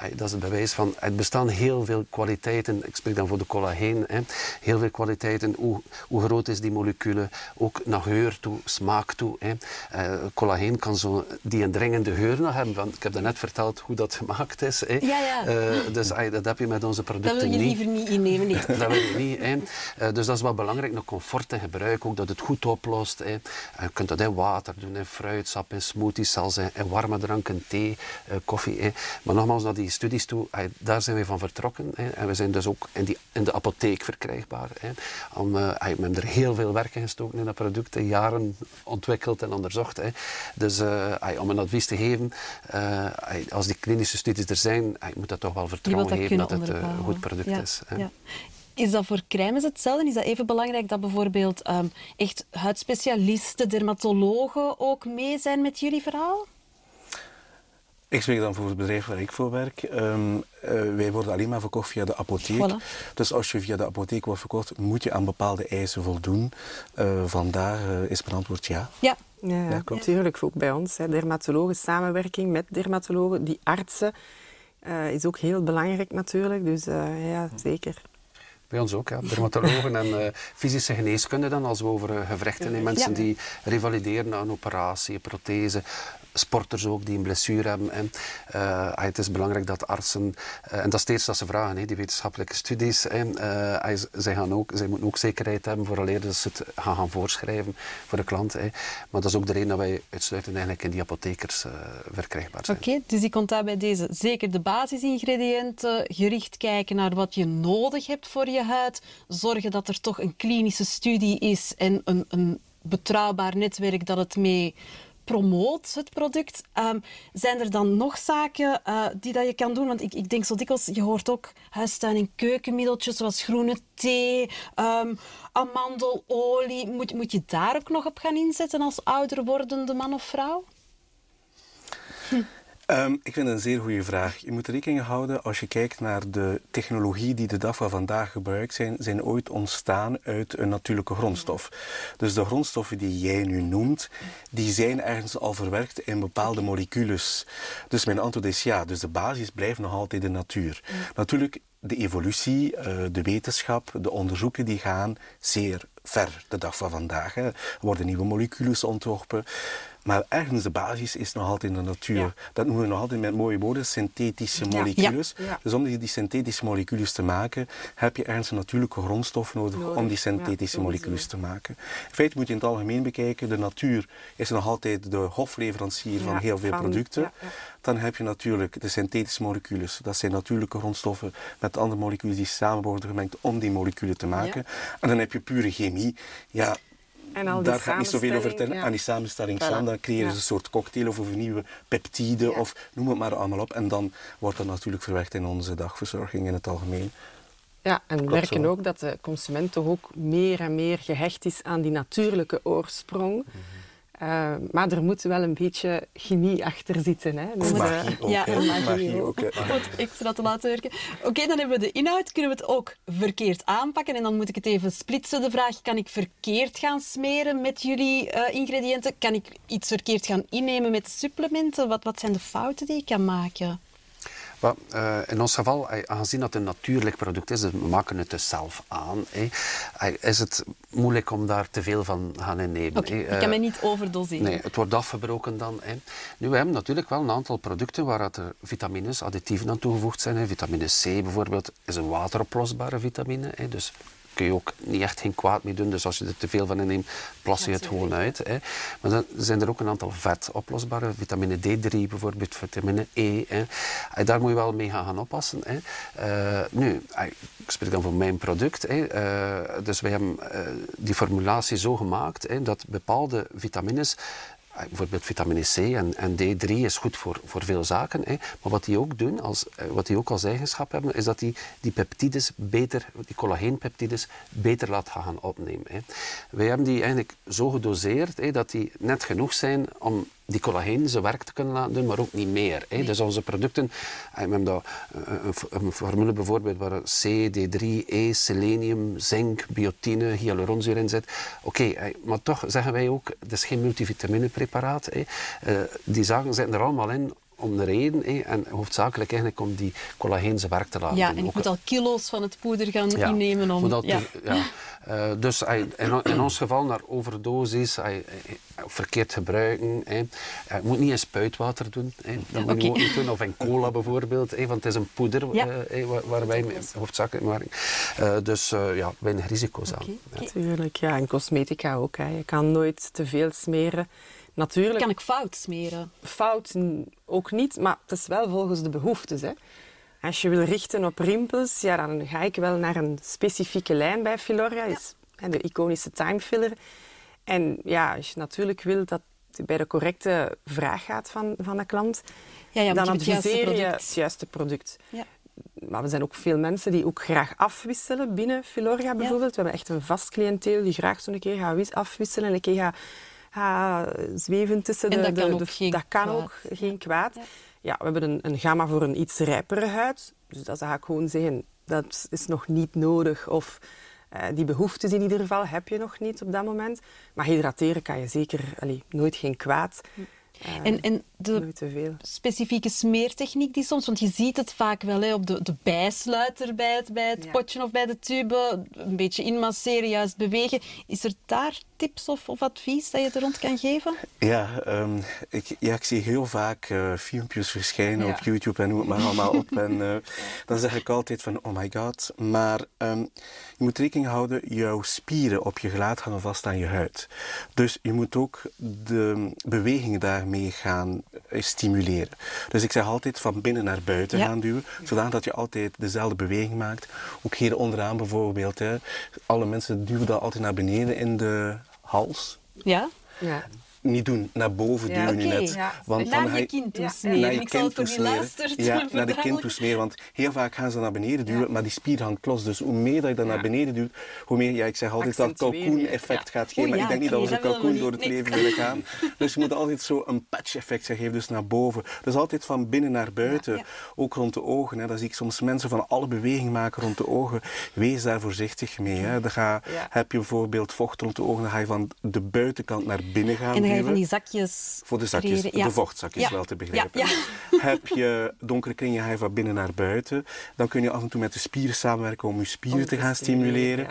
Dat is het bewijs van, het bestaan heel veel kwaliteiten, ik spreek dan voor de collageen, hè. heel veel kwaliteiten, hoe, hoe groot is die moleculen, ook naar geur toe, smaak toe. Hè. Uh, collageen kan zo die een dringende geur nog hebben, want ik heb net verteld hoe dat gemaakt is. Hè. Ja, ja. dus dat heb je met onze producten Dat wil je niet. liever niet innemen, nee. *laughs* dat wil je niet. Hè. dus dat is wel belangrijk, nog comfort en gebruik, ook dat het goed oplost. Hè. Je kunt dat in water doen, in fruitsap, in smoothies, zelfs in, in warme dranken, thee, koffie. Hè. Maar nogmaals, naar die studies toe, hè, daar zijn we van vertrokken. Hè. En we zijn dus ook in, die, in de apotheek verkrijgbaar. Hè. Om, uh, we hebben er heel veel werk in gestoken in dat product, jaren ontwikkeld en onderzocht. Hè. Dus uh, om een advies te geven, als die klinische studies er zijn, moet dat toch wel vertrouwen geven dat het een goed product ja. is. Hè. Ja. Is dat voor crèmes hetzelfde? Is dat even belangrijk dat bijvoorbeeld um, echt huidspecialisten, dermatologen ook mee zijn met jullie verhaal? Ik spreek dan voor het bedrijf waar ik voor werk. Um, uh, wij worden alleen maar verkocht via de apotheek. Voilà. Dus als je via de apotheek wordt verkocht, moet je aan bepaalde eisen voldoen. Uh, vandaar uh, is mijn antwoord ja. Ja. Ja, ja, klopt. Natuurlijk ook bij ons. Hè. Dermatologen, samenwerking met dermatologen, die artsen, uh, is ook heel belangrijk natuurlijk. Dus uh, ja, zeker. Bij ons ook, ja. dermatologen en uh, fysische geneeskunde dan, als we over uh, gewrichten hebben. Mensen ja. die revalideren na een operatie, prothese. Sporters ook die een blessure hebben. En, uh, het is belangrijk dat artsen, en dat is eerste dat ze vragen, he, die wetenschappelijke studies. He, zij, gaan ook, zij moeten ook zekerheid hebben vooraleer dat ze het gaan, gaan voorschrijven voor de klant. He. Maar dat is ook de reden dat wij uitsluitend eigenlijk in die apothekers verkrijgbaar zijn. Oké, okay, dus ik onthoud bij deze zeker de basisingrediënten, gericht kijken naar wat je nodig hebt voor je zorgen dat er toch een klinische studie is en een, een betrouwbaar netwerk dat het mee promoot, het product. Um, zijn er dan nog zaken uh, die dat je kan doen? Want ik, ik denk zo dikwijls, je hoort ook huistuin- en keukenmiddeltjes zoals groene thee, um, amandelolie. Moet, moet je daar ook nog op gaan inzetten als ouder wordende man of vrouw? Hm. *laughs* Ehm, ik vind het een zeer goede vraag. Je moet rekening houden als je kijkt naar de technologie die de dag van vandaag gebruikt zijn, zijn ooit ontstaan uit een natuurlijke grondstof. Dus de grondstoffen die jij nu noemt, die zijn ergens al verwerkt in bepaalde molecules. Dus mijn antwoord is ja. Dus de basis blijft nog altijd de natuur. Natuurlijk, de evolutie, eh, de wetenschap, de onderzoeken die gaan zeer ver de dag van vandaag. Er worden nieuwe moleculen ontworpen. Maar ergens de basis is nog altijd in de natuur. Dat noemen we nog altijd met mooie woorden synthetische moleculen. Dus om die, die, synthetische moleculen te maken, heb je ergens een natuurlijke grondstof nodig, om die synthetische moleculen te maken. In feite moet je in het algemeen bekijken, de natuur is nog altijd de hofleverancier van heel veel producten. Dan heb je natuurlijk de synthetische moleculen. Dat zijn natuurlijke grondstoffen met andere moleculen die samen worden gemengd om die moleculen te maken. En dan heb je pure chemie. Ja, en Daar ga ik niet zoveel over vertellen. Ja. Aan die samenstelling samen, dan creëren ze een soort cocktail of een nieuwe peptide of noem het maar allemaal op. En dan wordt dat natuurlijk verwerkt in onze dagverzorging in het algemeen. Ja, en we merken ook dat de consument toch ook meer en meer gehecht is aan die natuurlijke oorsprong. Mhm. Uh, maar er moet wel een beetje chemie achter zitten. Hè? Dus, magie ook. Ja, magie, magie ook. ook *laughs* Goed, extra te laten werken. Oké, dan hebben we de inhoud. Kunnen we het ook verkeerd aanpakken? En dan moet ik het even splitsen, de vraag. Kan ik verkeerd gaan smeren met jullie uh, ingrediënten? Kan ik iets verkeerd gaan innemen met supplementen? Wat, wat zijn de fouten die ik kan maken? Uh, in ons geval, aangezien dat een natuurlijk product is, we maken het dus zelf aan, is het moeilijk om daar te veel van gaan innemen. Okay, ik kan me niet overdoseren. Nee, het wordt afgebroken dan. Nu, we hebben natuurlijk wel een aantal producten waar er vitamines, additieven aan toegevoegd zijn. Vitamine C bijvoorbeeld is een wateroplosbare vitamine. Dus kun je ook niet echt geen kwaad mee doen. Dus als je er te veel van inneemt, plas je het gewoon uit. Hè. Maar dan zijn er ook een aantal vetoplosbare, vitamine D3 bijvoorbeeld, vitamine E. Hè. Daar moet je wel mee gaan, gaan oppassen. Hè. Uh, nu, ik spreek dan voor mijn product. Hè. Uh, dus wij hebben uh, die formulatie zo gemaakt hè, dat bepaalde vitamines eh, bijvoorbeeld vitamine C en, en, D3 is goed voor, voor veel zaken. Hè. Maar wat die ook doen, als, eh, wat die ook als eigenschap hebben, is dat die die peptides beter, die collageenpeptides, beter laat gaan opnemen. Hè. Wij hebben die eigenlijk zo gedoseerd hè, dat die net genoeg zijn om die collageen zijn werk te kunnen laten doen, maar ook niet meer. Hè. Dus onze producten, eh, we hebben daar een, een formule bijvoorbeeld waar C, D3, E, selenium, zink, biotine, hyaluronzuur in zit. Oké, maar toch zeggen wij ook, het is geen multivitaminepreparaat. Hè. Die zaken zitten er allemaal in om de reden, hè, en hoofdzakelijk eigenlijk om die collageen zijn werk te laten ja, doen. Ja, en je moet al kilo's van het poeder gaan innemen om... Dat, ja. ja. Uh, dus in, in, ons geval naar overdosis, verkeerd gebruiken. Je moet niet in spuitwater doen, dat moet je ook niet doen. Of in cola bijvoorbeeld, want het is een poeder ja. waar, waar wij hoofdzakelijk maken. Uh, dus uh, ja, weinig risico's aan. Natuurlijk, ja. En cosmetica ook. Hè. Je kan nooit te veel smeren. Natuurlijk. Kan ik fout smeren? Fout ook niet, maar het is wel volgens de behoeftes. Hè. Als je wil richten op rimpels, ja, dan ga ik wel naar een specifieke lijn bij Filoria. Ja. Is, de iconische time filler. En ja, als je natuurlijk wil dat het bij de correcte vraag gaat van, van de klant, ja, ja, dan adviseer je het juiste product. Ja. Maar we zijn ook veel mensen die ook graag afwisselen binnen Filoria bijvoorbeeld. We hebben echt een vast cliënteel die graag zo'n keer gaat afwisselen en een keer gaat ha, zweven tussen de... En dat kan, ook, geen dat kan ook geen kwaad. Ja. we hebben een, een gamma voor een iets rijpere huid. Dus dat zou ik gewoon zeggen, dat is nog niet nodig. Of uh, die behoeftes in ieder geval heb je nog niet op dat moment. Maar hydrateren kan je zeker allee, nooit geen kwaad. Uh, en, en de specifieke smeertechniek die soms, want je ziet het vaak wel hè, op de, de bijsluiter bij het, bij het potje of bij de tube, een beetje inmasseren, juist bewegen. Is er daar tips of, of advies dat je er rond kan geven? Ja, um, ik, ja ik zie heel vaak uh, filmpjes verschijnen ja. op YouTube en noem het maar allemaal op. *laughs* En uh, dan zeg ik altijd van, oh my god. Maar um, je moet rekening houden, jouw spieren op je gelaat hangen vast aan je huid. Dus je moet ook de bewegingen daarmee gaan stimuleren. Dus ik zeg altijd van binnen naar buiten gaan duwen, zodat je altijd dezelfde beweging maakt. Ook hier onderaan bijvoorbeeld. Hè. Alle mensen duwen dat altijd naar beneden in de hals. Ja? Ja. Niet doen. Naar boven Ja, duwen nu oké. net. Ja. Want naar dan je ga kind toe smeren. naar je ik zal het kind voor toe smeren. Ja, naar de kind toe smeren. Want heel vaak gaan ze naar beneden duwen, Ja. maar die spier hangt los. Dus hoe meer dat je dat Ja. naar beneden duwt, hoe meer, ja, ik zeg altijd dat kalkoen-effect ja. gaat geven. Maar ja, ik denk niet dat we zo'n kalkoen door het Nee. leven willen gaan. *laughs* Dus je moet altijd zo een patch-effect geven, dus naar boven. Dus altijd van binnen naar buiten. Ja, Ook rond de ogen. Hè. Dan zie ik soms mensen van alle beweging maken rond de ogen. Wees daar voorzichtig mee. Hè. Dan ga, Ja. Heb je bijvoorbeeld vocht rond de ogen, dan ga je van de buitenkant naar binnen gaan ga je duwen. van die zakjes Voor de zakjes, creëren. De vochtzakjes wel te begrijpen. *laughs* Heb je donkere kringen, ga je van binnen naar buiten. Dan kun je af en toe met de spieren samenwerken om je spieren Om te gaan stimuleren.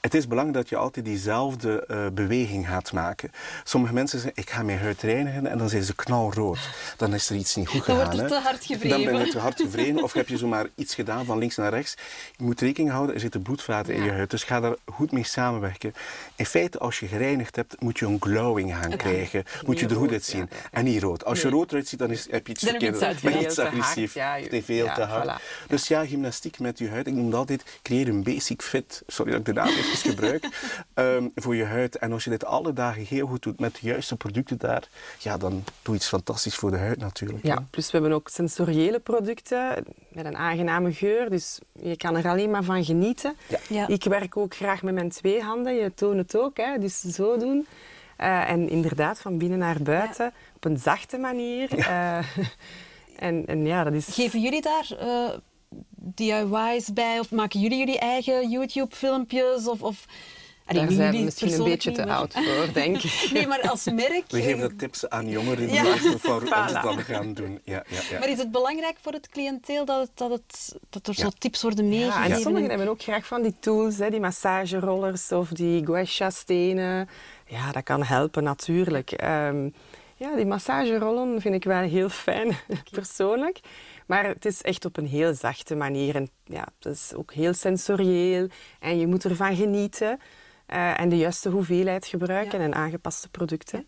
Het is belangrijk dat je altijd diezelfde eh, beweging gaat maken. Sommige mensen zeggen, ik ga mijn huid reinigen en dan zijn ze knalrood. Dan is er iets niet goed Dan gegaan. wordt het te hard gewreven. Dan ben je te hard gevreden of heb je zomaar iets gedaan van links naar rechts. Je moet rekening houden, er zitten bloedvaten in je huid. Dus ga daar goed mee samenwerken. In feite, als je gereinigd hebt, moet je een glowing gaan krijgen. Moet je er goed uitzien. ja. En niet rood. Als je rood eruit ziet, dan is, heb je iets Dan verkeerd. Ben je veel iets agressief. ja, veel te hard. voilà. Dus ja, gymnastiek met je huid. Ik noem het altijd, creëer een basic fit. Sorry dat ik de naam *laughs* gebruik. *laughs* ehm, voor je huid. En als je dit alle dagen heel goed doet met de juiste producten daar, ja, dan doe je iets fantastisch voor de huid natuurlijk. Ja, hè. plus we hebben ook sensoriële producten met een aangename geur. Dus je kan er alleen maar van genieten. Ja. Ik werk ook graag met mijn twee handen. Je toont het ook, hè? dus zo doen. Eh, en inderdaad, van binnen naar buiten, op een zachte manier. Eh, *laughs* en, en ja, dat is... Geven jullie daar eh, DIY's bij? Of maken jullie jullie eigen YouTube-filmpjes? Of, of... Allee, Daar nu zijn we misschien een beetje te oud voor, denk *laughs* ik. Nee, maar als merk... We geven dat tips aan jongeren die Ja. *laughs* Voilà. dan gaan doen. Ja, ja, ja. Maar is het belangrijk voor het cliënteel dat, het, dat, het, dat er Ja. zo tips worden Ja, meegegeven? en sommigen hebben ook graag van die tools, hè, die massagerollers of die guasha-stenen. Ja, dat kan helpen natuurlijk. Ehm, ja, die massagerollen vind ik wel heel fijn, *laughs* persoonlijk. Maar het is echt op een heel zachte manier. En ja, het is ook heel sensorieel. En je moet ervan genieten. eh, en de juiste hoeveelheid gebruiken Ja. en aangepaste producten.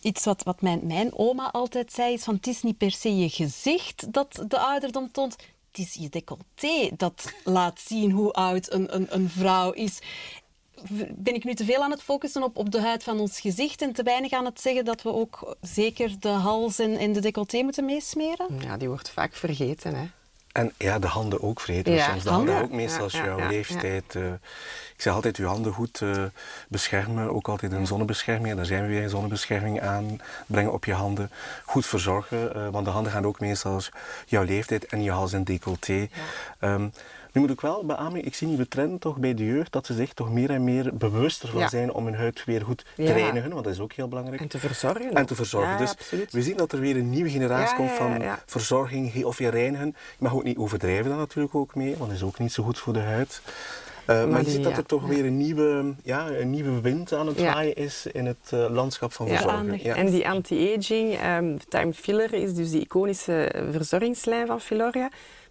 Iets wat, wat mijn, mijn oma altijd zei is van het is niet per se je gezicht dat de ouderdom toont. Het is je decolleté dat laat zien hoe oud een, een, een vrouw is. Ben ik nu te veel aan het focussen op, op de huid van ons gezicht en te weinig aan het zeggen dat we ook zeker de hals en, en de decolleté moeten meesmeren? Ja, die wordt vaak vergeten. Hè. En ja, de handen ook vreten. Ja, Soms de handen handen. ook meestal als Ja, ja, jouw ja, leeftijd. eh, ik zeg altijd, je handen goed eh, beschermen. Ook altijd een zonnebescherming. Daar zijn we weer een zonnebescherming aan. Brengen op je handen. Goed verzorgen. eh, want de handen gaan ook meestal als jouw leeftijd en je hals en decolleté. Ehm, nu moet ik wel beamen, ik zie nu de trend toch bij de jeugd dat ze zich toch meer en meer bewuster van Ja. zijn om hun huid weer goed te Ja. reinigen. Want dat is ook heel belangrijk. En te verzorgen. En te verzorgen. Ja, dus absoluut. we zien dat er weer een nieuwe generatie komt van verzorging of je reinigen. Je mag ook niet overdrijven dan natuurlijk ook mee, want dat is ook niet zo goed voor de huid. Eh, maar, Maar je ziet dat er toch weer een nieuwe, ja, een nieuwe wind aan het waaien is in het eh, landschap van. Ja. En die anti-aging, ehm, Time Filler, is dus die iconische verzorgingslijn van Filoria.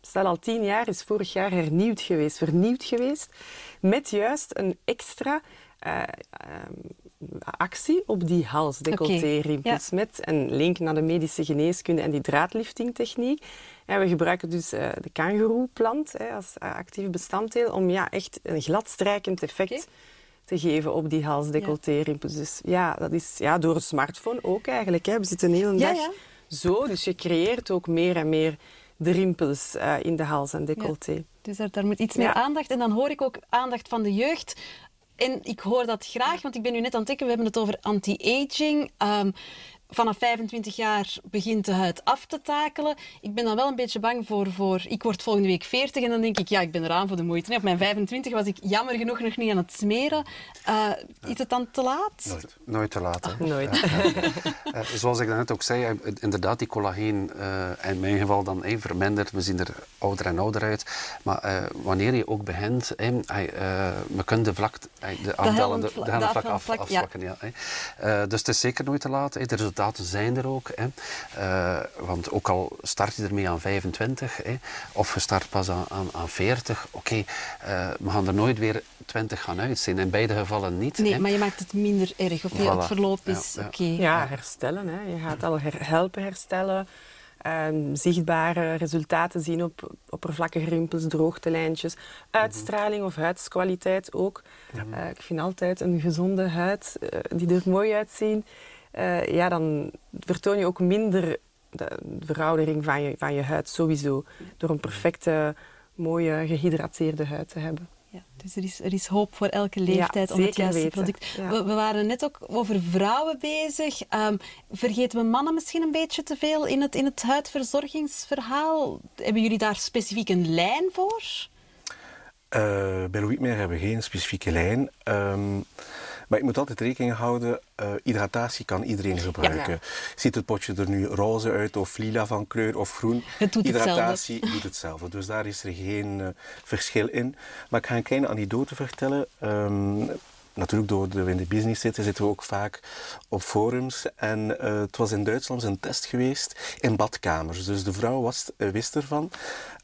Bestaat al tien jaar, is vorig jaar hernieuwd geweest, vernieuwd geweest. Met juist een extra eh, ehm, actie op die hals, decolleté-rimpels. Met een link naar de medische geneeskunde en die draadliftingtechniek. En we gebruiken dus eh, de kangoeroeplant hè, als eh, actief bestanddeel om ja, echt een gladstrijkend effect te geven op die hals-decolleté-rimpels. Dus ja, dat is ja, door een smartphone ook eigenlijk. Hè. We zitten een hele Ja, dag zo, dus je creëert ook meer en meer de rimpels eh, in de hals en decolleté. Dus daar, daar moet iets meer aandacht. En dan hoor ik ook aandacht van de jeugd. En ik hoor dat graag, want ik ben nu net aan het denken, we hebben het over anti-aging. Ehm, vanaf 25 jaar begint de huid af te takelen. Ik ben dan wel een beetje bang voor, voor... Ik word volgende week 40 en dan denk ik, ja, ik ben eraan voor de moeite. Nee, Op mijn 25 was ik jammer genoeg nog niet aan het smeren. Eh, is het dan te laat? Nooit. Nooit te laat. hè. Nooit. Eh, zoals ik net ook zei, eh, inderdaad, die collageen, eh, in mijn geval dan eh, vermindert. We zien er ouder en ouder uit. Maar eh, wanneer je ook begint, we kunnen de vlak, de afdalende de de helmvlak af, ja. afzwakken. Ja. dus het is zeker nooit te laat. hè. De resultaten zijn er ook. hè. Eh, want ook al start je ermee aan 25, hè, of je start pas aan, aan, aan 40, oké, eh, we gaan er nooit weer 20 gaan uitzien. In beide gevallen niet. Nee, hè. maar je maakt het minder erg. Of je- Voilà. het verloop is ja. oké. Ja, herstellen. Hè. Je gaat al her- helpen herstellen. Ehm, zichtbare resultaten zien op oppervlakkige rimpels, droogtelijntjes. Uitstraling of huidskwaliteit ook. Eh, ik vind altijd een gezonde huid, die er mooi uitzien, eh, ja, dan vertoon je ook minder de veroudering van je, van je huid sowieso. Door een perfecte, mooie, gehydrateerde huid te hebben. Ja, dus er is, er is hoop voor elke leeftijd Ja, om het juiste weten. product. Ja. We, we waren net ook over vrouwen bezig. Ehm, vergeten we mannen misschien een beetje te veel in het, in het huidverzorgingsverhaal? Hebben jullie daar specifiek een lijn voor? Eh, bij Louis Meer hebben we geen specifieke lijn. Ehm, maar je moet altijd rekening houden, eh, hydratatie kan iedereen gebruiken. Ja. Ziet het potje er nu roze uit of lila van kleur of groen? *laughs* Het doet hetzelfde. hydratatie doet hetzelfde. Dus daar is er geen eh, verschil in. Maar ik ga een kleine anekdote vertellen. Ehm, Natuurlijk, door de we in de business zitten, zitten we ook vaak op forums. En eh, het was in Duitsland een test geweest in badkamers. Dus de vrouw was, wist ervan.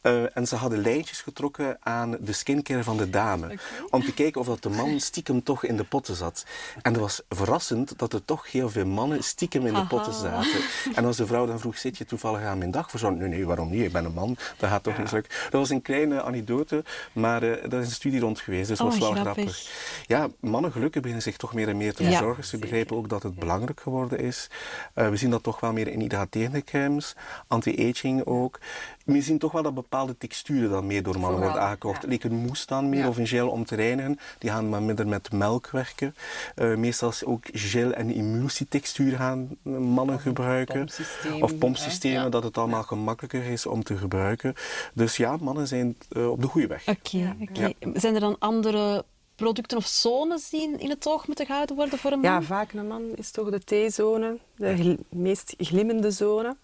Eh, en ze hadden lijntjes getrokken aan de skincare van de dame. Om te kijken of dat de man stiekem toch in de potten zat. En het was verrassend dat er toch heel veel mannen stiekem in de potten zaten. En als de vrouw dan vroeg, zit je toevallig aan mijn dag verzorgd? Nee, nee, waarom niet? Ik ben een man. Dat gaat toch niet lukken. Dat was een kleine anekdote, maar eh daar is een studie rond geweest. Dus dat Oh, was wel grappig. grappig. Ja, mannen gelukkig beginnen zich toch meer en meer te Ja, verzorgen. Ze begrijpen ook dat het belangrijk geworden is. Eh, we zien dat toch wel meer in hydraterende crèmes, anti-aging ook. We zien toch wel dat bepaalde texturen dan meer door mannen worden aangekocht. ja. Like een mousse dan meer Ja. of een gel om te reinigen. Die gaan maar minder met melk werken. Eh, meestal is ook gel en emulsietextuur gaan eh, mannen gebruiken. pompsysteem, Of pompsystemen? Ja. dat het allemaal gemakkelijker is om te gebruiken. Dus ja, mannen zijn eh, op de goede weg. Oké, oké. Zijn er dan andere producten of zones die in, in het oog moeten gehouden worden voor een man? Ja, vaak een man is toch de T-zone, de gl- meest glimmende zone.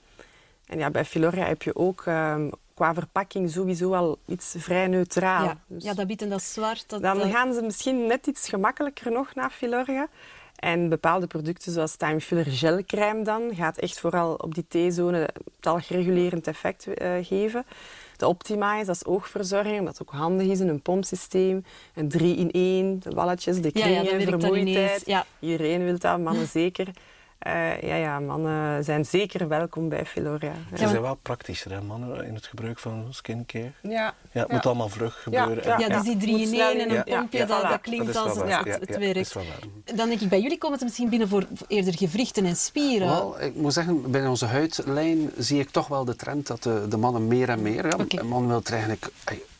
En ja, bij Filoria heb je ook ehm, qua verpakking sowieso al iets vrij neutraal. ja. Dus ja, dat wit en dat zwart. Dat, dan gaan ze misschien net iets gemakkelijker nog naar Filoria. En bepaalde producten zoals Time Filler gelcrème dan gaat echt vooral op die T-zone talgregulerend effect eh, geven. De Optimize, dat is oogverzorging, omdat het ook handig is in een pompsysteem. Een 3 in 1, de walletjes, de Ja, ja, kringen, werkt dan vermoeidheid. ja. Iedereen wil dat, mannen *laughs* zeker. Eh, ja, ja, mannen zijn zeker welkom bij Filoria. Ze zijn wel praktischer, hè, mannen, in het gebruik van skincare. Ja, Ja, het moet allemaal vlug gebeuren. ja. ja, dus die drie in één en een pompje, ja, dat, voilà. dat klinkt Dat als het, het, Ja, het ja, werkt. dat is wel waar. Dan denk ik, bij jullie komt het misschien binnen voor eerder gewrichten en spieren. Wel, ik moet zeggen, bij onze huidlijn zie ik toch wel de trend dat de, de mannen meer en meer... Ja, Oké. Een man wil er eigenlijk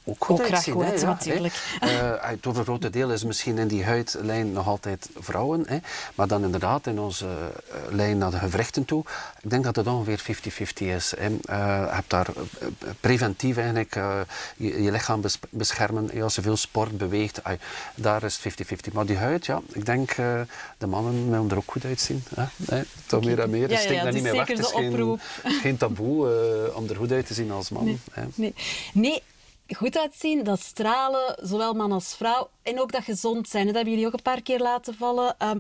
ook goed Ook graag uitzien. goed hè, uitzien, ja, natuurlijk. hè. *laughs* Eh, het overgrote deel is misschien in die huidlijn nog altijd vrouwen. Hè. Maar dan inderdaad in onze eh, lijn naar de gewrichten toe. Ik denk dat het ongeveer 50-50 is. Hè. Eh, je hebt daar eh, preventief eigenlijk eh, je, je lichaam bes- beschermen. Als je veel sport beweegt, daar is het 50-50. Maar die huid, ja, ik denk de mannen willen er ook goed uitzien. Hè. Nee, toch meer en meer. Ja, Het ja, ja, daar niet dus meer weg. Het is geen, geen taboe eh, om er goed uit te zien als man. Nee. nee, goed uitzien, dat stralen, zowel man als vrouw. En ook dat gezond zijn. Dat hebben jullie ook een paar keer laten vallen. Ehm,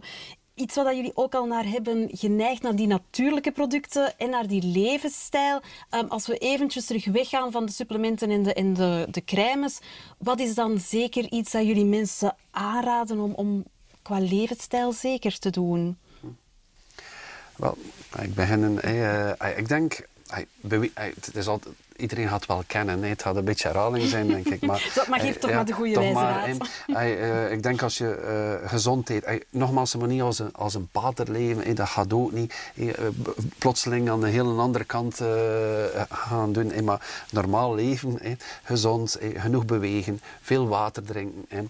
iets wat jullie ook al naar hebben geneigd, naar die natuurlijke producten en naar die levensstijl. Ehm, als we eventjes terug weggaan van de supplementen en de, en de, de crèmes, wat is dan zeker iets dat jullie mensen aanraden om, om qua levensstijl zeker te doen? Wel, ik begin. eh, eh, ik denk. eh, het is altijd, iedereen gaat wel kennen. Het gaat een beetje herhaling zijn, denk ik. Maar, maar geef eh, toch maar de goede wijze maar. Eh, ik denk als je eh, gezond eet. eh, nogmaals, maar niet als een, als een pater leven. hè, dat gaat ook niet. Eh, plotseling aan de hele andere kant gaan doen. Maar normaal leven, gezond, genoeg bewegen, veel water drinken.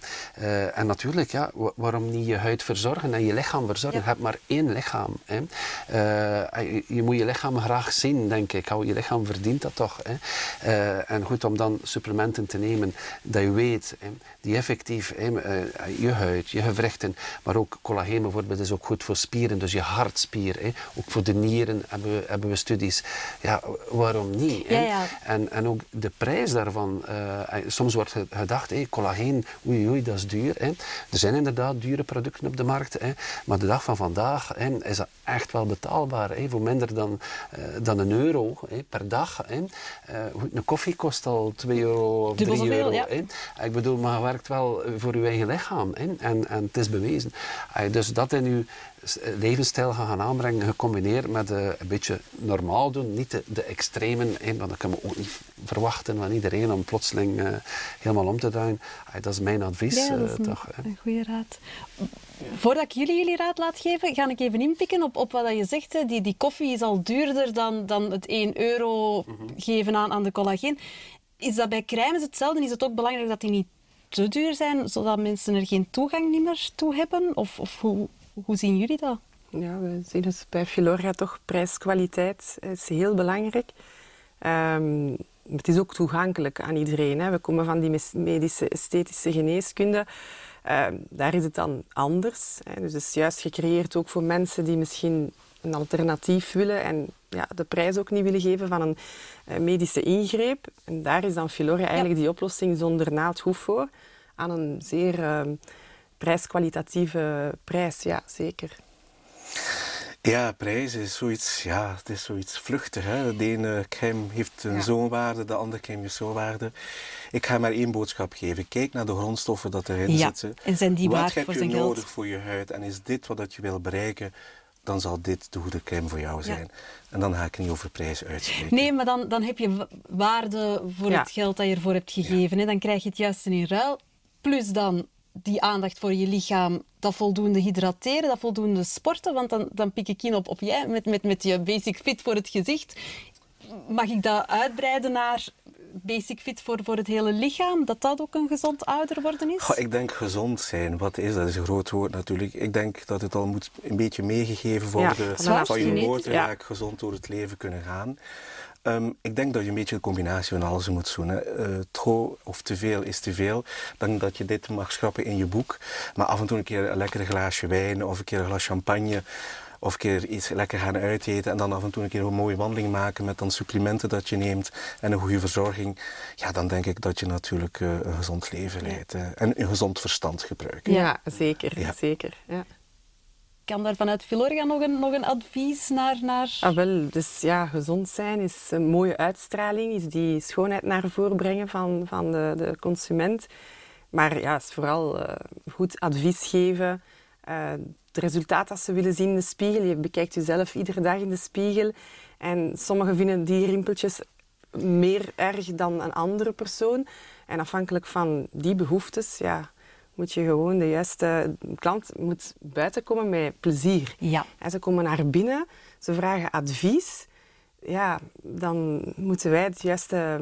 en natuurlijk, ja, wa- waarom niet je huid verzorgen en je lichaam verzorgen? Ja. Je hebt maar één lichaam. Je, je moet je lichaam graag zien, denk ik. Je lichaam verdient dat toch. Hè. Eh, en goed om dan supplementen te nemen dat je weet, die effectief hè, eh, je huid, je gewrichten, maar ook collageen bijvoorbeeld is ook goed voor spieren, dus je hartspier. Ook voor de nieren hebben we, hebben we studies. Ja, waarom niet? Hè. Ja, ja. En, en ook de prijs daarvan. eh, eh, soms wordt ge- gedacht, hey, collageen, oei oei, dat is duur. Er zijn inderdaad dure producten op de markt. Maar de dag van vandaag is dat echt wel betaalbaar. Voor minder dan, eh, dan een euro per dag. Eh, een koffie kost al 2 euro of 3 Dubbel zoveel, euro. ja. Ik bedoel, maar werkt wel voor je eigen lichaam. Hè. En, en het is bewezen. Eh, dus dat in uw levensstijl gaan aanbrengen, gecombineerd met uh, een beetje normaal doen, niet de, de extremen, hè, want dat kunnen we ook niet verwachten van iedereen om plotseling helemaal om te duinen. dat is mijn advies. Ja, dat is een, toch, een goede raad. Voordat ik jullie jullie raad laat geven, ga ik even inpikken op, op wat je zegt. Die, die koffie is al duurder dan, dan het 1 euro mm -hmm. geven aan, aan de collageen. Is dat bij crèmes hetzelfde? Is het ook belangrijk dat die niet te duur zijn, zodat mensen er geen toegang meer toe hebben? Of, of hoe, hoe zien jullie dat? Ja, we zien het bij Filorga toch. Prijskwaliteit is heel belangrijk. Um, het is ook toegankelijk aan iedereen. Hè. We komen van die medische esthetische geneeskunde. Uh, daar is het dan anders. Hè. Dus het is juist gecreëerd ook voor mensen die misschien een alternatief willen en ja, de prijs ook niet willen geven van een uh, medische ingreep. En daar is dan Filorga eigenlijk ja. die oplossing zonder naaldhoef voor. Aan een zeer uh, prijskwalitatieve prijs, ja, zeker. Ja, prijs is zoiets, ja, het is zoiets vluchtig. Hè? De ene crème heeft een ja. zo'n waarde, de andere crème heeft zo'n waarde. Ik ga maar één boodschap geven. Kijk naar de grondstoffen dat erin ja. zitten. En zijn die wat waard heb voor je zijn nodig geld? voor je huid? En is dit wat je wil bereiken? Dan zal dit de goede crème voor jou zijn. En dan ga ik niet over prijs uitspreken. Nee, maar dan, dan heb je waarde voor Ja. het geld dat je ervoor hebt gegeven. Hè? Dan krijg je het juiste in ruil. Plus dan die aandacht voor je lichaam, dat voldoende hydrateren, dat voldoende sporten. Want dan, dan pik ik in op, op jij met, met, met je basic fit voor het gezicht. Mag ik dat uitbreiden naar basic fit voor, voor het hele lichaam? Dat dat ook een gezond ouder worden is? Goh, ik denk gezond zijn. Wat is dat? Dat is een groot woord natuurlijk. Ik denk dat het al moet een beetje meegegeven Ja, worden van de van je geboorte gezond door het leven kunnen gaan. Um, ik denk dat je een beetje een combinatie van alles moet doen. Hè. Uh, trouw of te veel is te veel. Dan dat je dit mag schrappen in je boek. Maar af en toe een keer een lekker glaasje wijn of een keer een glas champagne. Of een keer iets lekker gaan uiteten en dan af en toe een keer een mooie wandeling maken met dan supplementen dat je neemt en een goede verzorging. Ja, dan denk ik dat je natuurlijk uh, een gezond leven leidt. Hè. En een gezond verstand gebruikt. Ja, zeker. Ja. zeker ja. Kan daar vanuit Filorga nog een, nog een advies naar... naar... Ah, wel, dus ja, gezond zijn is een mooie uitstraling, is die schoonheid naar voren brengen van, van de, de consument. Maar ja, is vooral uh, goed advies geven. Uh, het resultaat dat ze willen zien in de spiegel. Je bekijkt jezelf iedere dag in de spiegel. En sommigen vinden die rimpeltjes meer erg dan een andere persoon. En afhankelijk van die behoeftes, ja, moet je gewoon de juiste de klant moet buiten komen met plezier. Ja. En ze komen naar binnen, ze vragen advies. Ja, dan moeten wij het juiste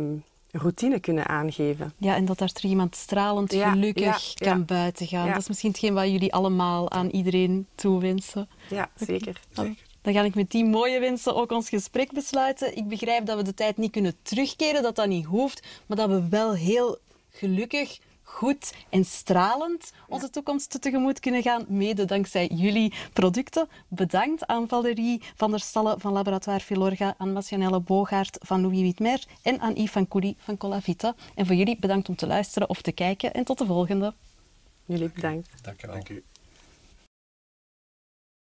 routine kunnen aangeven. Ja, en dat daar terug iemand stralend Ja, gelukkig ja, kan ja. buiten gaan. Dat is misschien hetgeen wat jullie allemaal aan iedereen toewensen. Ja, zeker. Zeker. Dan ga ik met die mooie wensen ook ons gesprek besluiten. Ik begrijp dat we de tijd niet kunnen terugkeren, dat dat niet hoeft, maar dat we wel heel gelukkig, goed en stralend onze toekomst tegemoet kunnen gaan, mede dankzij jullie producten. Bedankt aan Valerie van der Stalle van Laboratoire Filorga, aan Masjanelle Bogaert van Louis Witmer en aan Yves van Koelie van Colavita. En voor jullie bedankt om te luisteren of te kijken en tot de volgende. Jullie bedankt. Dank je wel. Dank u.